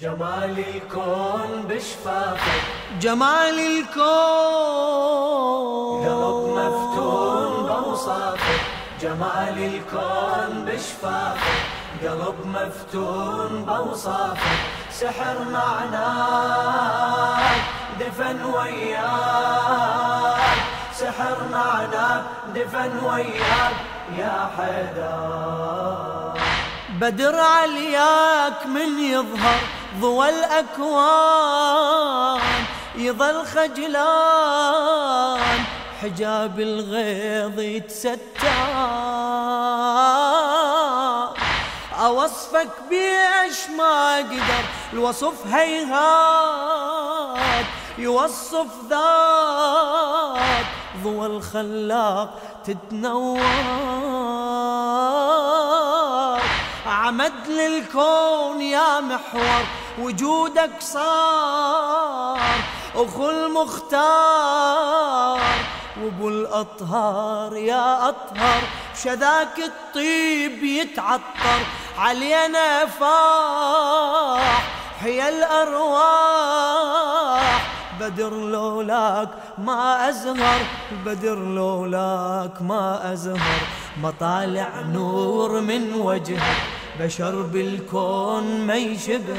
جمال الكون بشفافك جمال الكون قلب مفتون بوصافك جمال الكون بشفافك قلب مفتون بوصافك سحر معناك دفن وياك. سحر معناك دفن وياك. يا حيدر. بدر علياك من يظهر ضوى الأكوان يظل خجلان حجاب الغيظ يتستر أوصفك بيش ما قدر الوصف هيهات يوصف ذات ضوى الخلاق تتنور عمد للكون يا محور وجودك صار أخو المختار وأبو الأطهار يا أطهر شذاك الطيب يتعطر علينا فاح حيا الأرواح بدر لولاك ما أزهر بدر لولاك ما أزهر مطالع نور من وجهك. بشر بالكون ما يشبه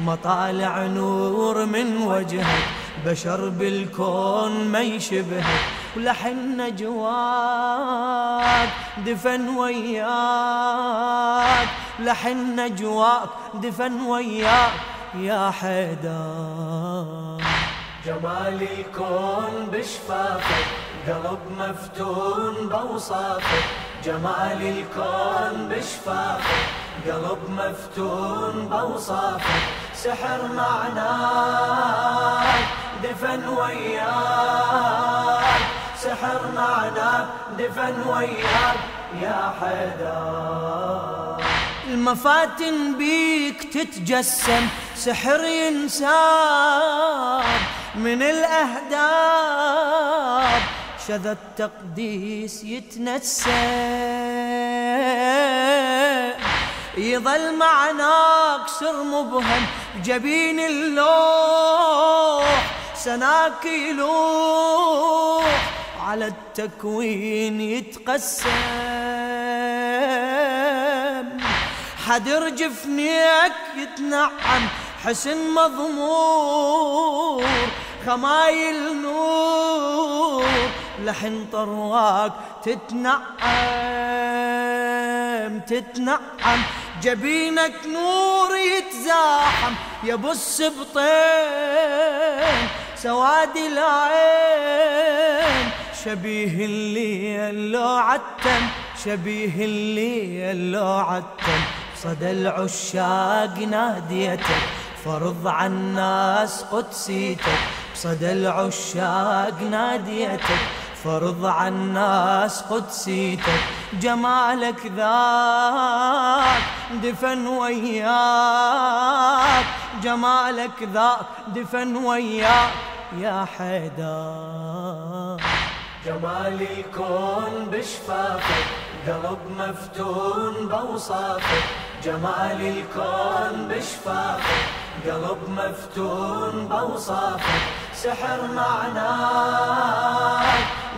مطالع نور من وجهك بشر بالكون ما يشبه ولحن نجواك دفن وياك. لحن نجواك دفن وياك يا حيدر. جمال الكون بشفافك قلب مفتون بوصافك جمال الكون بشفافك قلب مفتون بوصافك سحر معناك دفن وياك سحر معناك دفن وياك يا حيدر المفاتن بيك تتجسم سحر ينساب. من الأهداب شذا التقديس يتنسم يظل معناك سر مبهم جبين اللوح سناك يلوح على التكوين يتقسم. حدر جفنيك يتنعم حسن مضمور خمايل نور لحن طرواك تتنعم تتنعم. جبينك نور يتزاحم يبص بطين سواد العين. شبيه الليل لو عتم شبيه الليل لو عتم. صدى العشاق ناديتك فرض عن الناس قدسيتك. صدى العشاق ناديتك فرض عن الناس قدسيتك. جمالك ذاك دفن وياك. جمالك ذاك دفن وياك يا حيدر. جمال الكون بشفافك قلب مفتون بوصافك جمال الكون بشفافك قلب مفتون بوصافك سحر معناك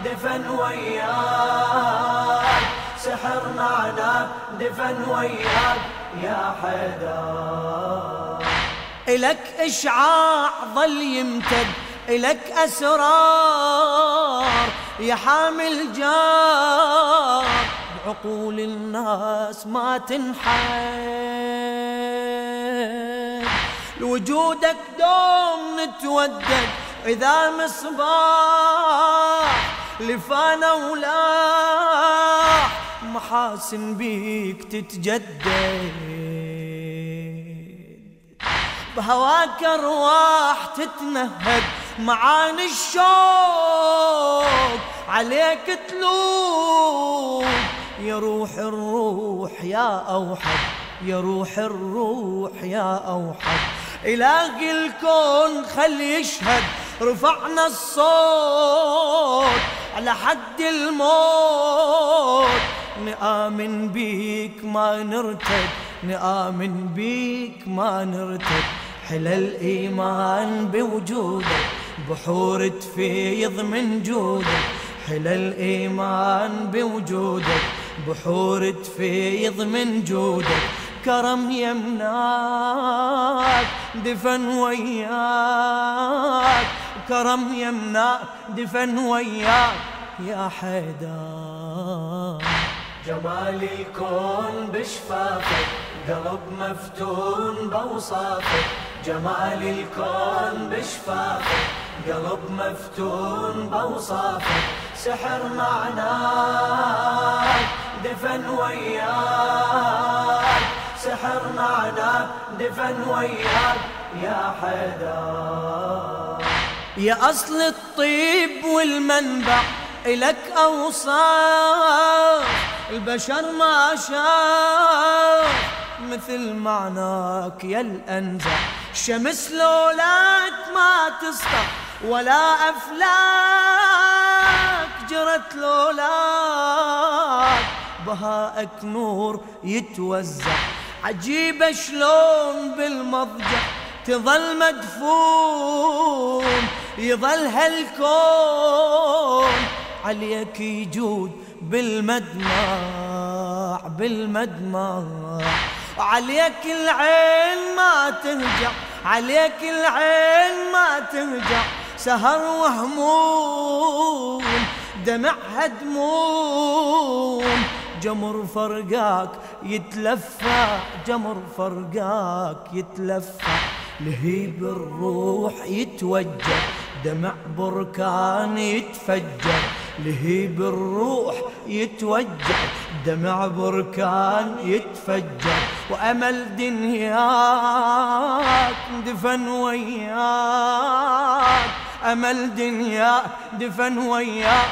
دفن وياك. سحر معناك دفن وياك يا حيدر. إلك إشعاع ظل يمتد إلك أسرار يا حامل جار. بعقول الناس ما تنحل لوجودك دوم نتودد إذا مصباح لفانا ولاح محاسن بيك تتجدد. بهواك أرواح تتنهد معاني الشوق عليك تلوق يا روح الروح يا أوحد يا روح الروح يا أوحد. إله الكون خلي يشهد رفعنا الصوت على حد الموت. نآمن بيك ما نرتد نآمن بيك ما نرتد. حلى الإيمان بوجودك بحور تفيض من جودك. حلى الإيمان بوجودك بحور تفيض من جودك. كرم يمناك دفن وياك. كرم يمناك دفن وياك يا حيدر. جمال الكون بشفافك قلب مفتون بوصافك جمال الكون بشفافك قلب مفتون بوصافك سحر معناك دفن وياك. سحر معناك دفن وياك. يا حدا يا أصل الطيب والمنبع إلك أوصاف البشر ما شاف مثل معناك يا الأنزع شمس لولاك ما تسطع ولا أفلاك. جرت لولاك بهاءك نور يتوزع. عجيبة شلون بالمضجع تظل مدفون. يظل هالكون عليك يجود بالمدمع بالمدمع. عليك العين ما تهجع عليك العين ما تهجع. سهر وهموم دمعها دموم. جمر فرقاك يتلفى جمر فرقاك يتلفى. لهيب الروح يتوجه دمع بركان يتفجر. لهيب الروح يتوجه دمع بركان يتفجر وأمل دنياك دفن وياك أمل دنياك دفن وياك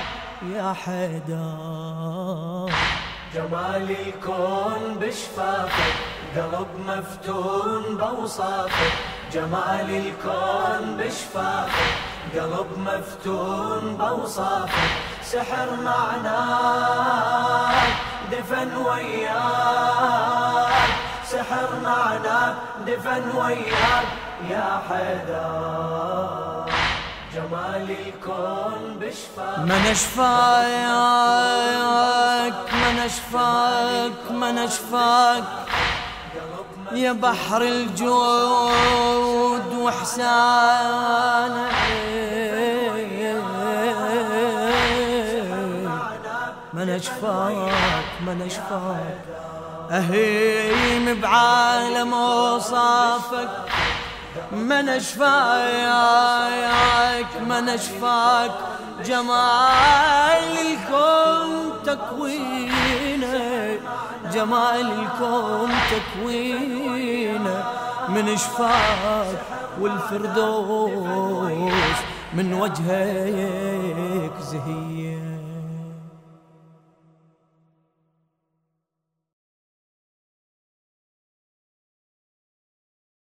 يا حيدر. جمال الكون بشفافك قلب مفتون بوصافك جمال الكون بشفافك قلب مفتون بوصافك سحر معناك دفن وياك. سحر معناك دفن وياك. يا حدا جمال الكون بشفاك. من أشفاك من أشفاك من أشفاك. يا بحر الجود واحسانك اشفاك من اشفاك أهيم بعالم أوصافك من اشفاك من اشفاك جمال الكون تكوينه جمال الكون تكوينه. من اشفاك والفردوس من وجهك زهية.